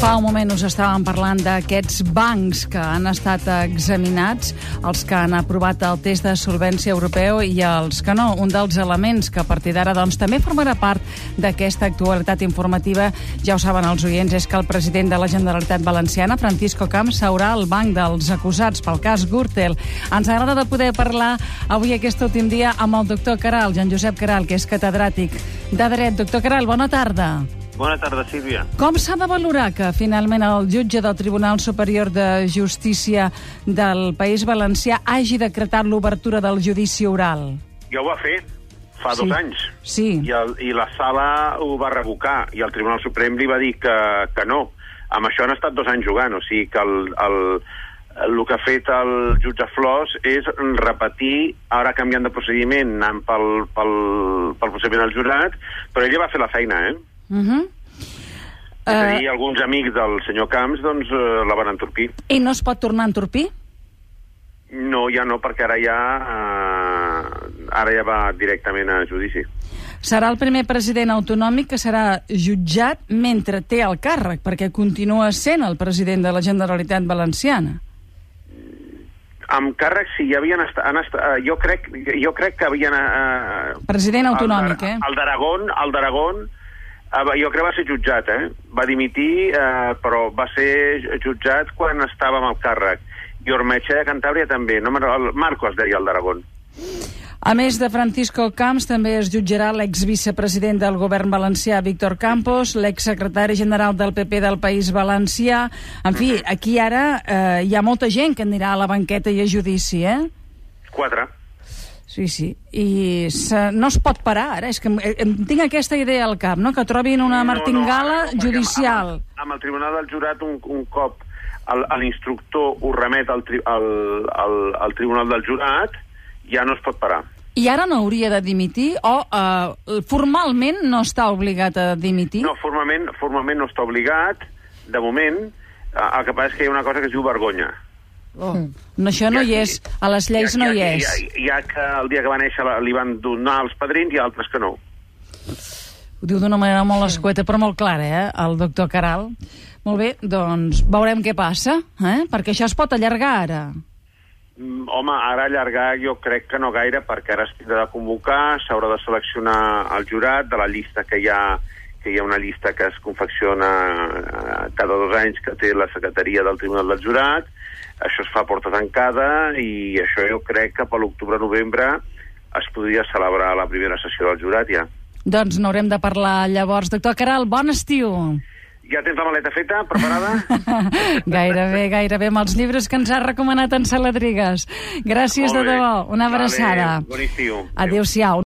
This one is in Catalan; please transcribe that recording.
Fa un moment us estàvem parlant d'aquests bancs que han estat examinats, els que han aprovat el test de solvència europeu i els que no. Un dels elements que a partir d'ara doncs, també formarà part d'aquesta actualitat informativa, ja ho saben els oients, és que el president de la Generalitat Valenciana, Francisco Camps, seurà al banc dels acusats pel cas Gürtel. Ens agrada de poder parlar avui aquest últim dia amb el doctor Caral, Joan Josep Caral, que és catedràtic de dret. Doctor Caral, bona tarda. Bona tarda, Sílvia. Com s'ha de valorar que finalment el jutge del Tribunal Superior de Justícia del País Valencià hagi decretat l'obertura del judici oral? Ja ho va fer fa Sí. dos anys. Sí. I, el, I la sala ho va revocar, i el Tribunal Suprem li va dir que, que no. Amb això han estat dos anys jugant, o sigui que el, el, el que ha fet el jutge Flors és repetir, ara canviant de procediment, anant pel, pel, pel procediment al jurat, però ella va fer la feina, eh? Uh -huh. És a Eh, dir, alguns amics del senyor Camps doncs, eh, la van entorpir. I no es pot tornar a entorpir? No, ja no, perquè ara ja, eh, ara ja va directament a judici. Serà el primer president autonòmic que serà jutjat mentre té el càrrec, perquè continua sent el president de la Generalitat Valenciana. Amb càrrec, sí, ja havien estat... Han estat eh, jo, crec, jo crec que havien... Eh, President autonòmic, el, eh? El d'Aragón, el d'Aragón, jo crec que va ser jutjat, eh? Va dimitir, eh, però va ser jutjat quan estava amb el càrrec. I Ormetge de Cantàbria també, no, el Marco es deia el d'Aragón. A més de Francisco Camps, també es jutjarà l'exvicepresident del govern valencià, Víctor Campos, l'exsecretari general del PP del País Valencià... En fi, aquí ara eh, hi ha molta gent que anirà a la banqueta i a judici, eh? Quatre. Sí, sí. I se, no es pot parar, ara. És que em, tinc aquesta idea al cap, no?, que trobin una martingala no, no, judicial. Amb, amb, amb el Tribunal del Jurat, un, un cop l'instructor ho remet al, tri, al, al, al Tribunal del Jurat, ja no es pot parar. I ara no hauria de dimitir o eh, formalment no està obligat a dimitir? No, formalment, formalment no està obligat, de moment, eh, el que passa és que hi ha una cosa que es diu vergonya. Oh. No, això no hi és. A les lleis no hi és. Hi ha, hi ha que el dia que va néixer li van donar els padrins i altres que no. Ho diu d'una manera molt escueta, però molt clara, eh, el doctor Caral. Molt bé, doncs veurem què passa, eh? perquè això es pot allargar ara. Mm, Home, ara allargar jo crec que no gaire, perquè ara tindrà de convocar, s'haurà de seleccionar el jurat de la llista que hi ha que hi ha una llista que es confecciona eh, cada dos anys que té la secretaria del Tribunal del Jurat, això es fa a porta tancada i això jo crec que per l'octubre-novembre es podria celebrar la primera sessió del jurat ja. Doncs n'haurem de parlar llavors. Doctor Caral, bon estiu. Ja tens la maleta feta, preparada? gairebé, gairebé, amb els llibres que ens ha recomanat en Saladrigues. Gràcies de debò. Una Vale, abraçada. bon estiu. Adéu-siau.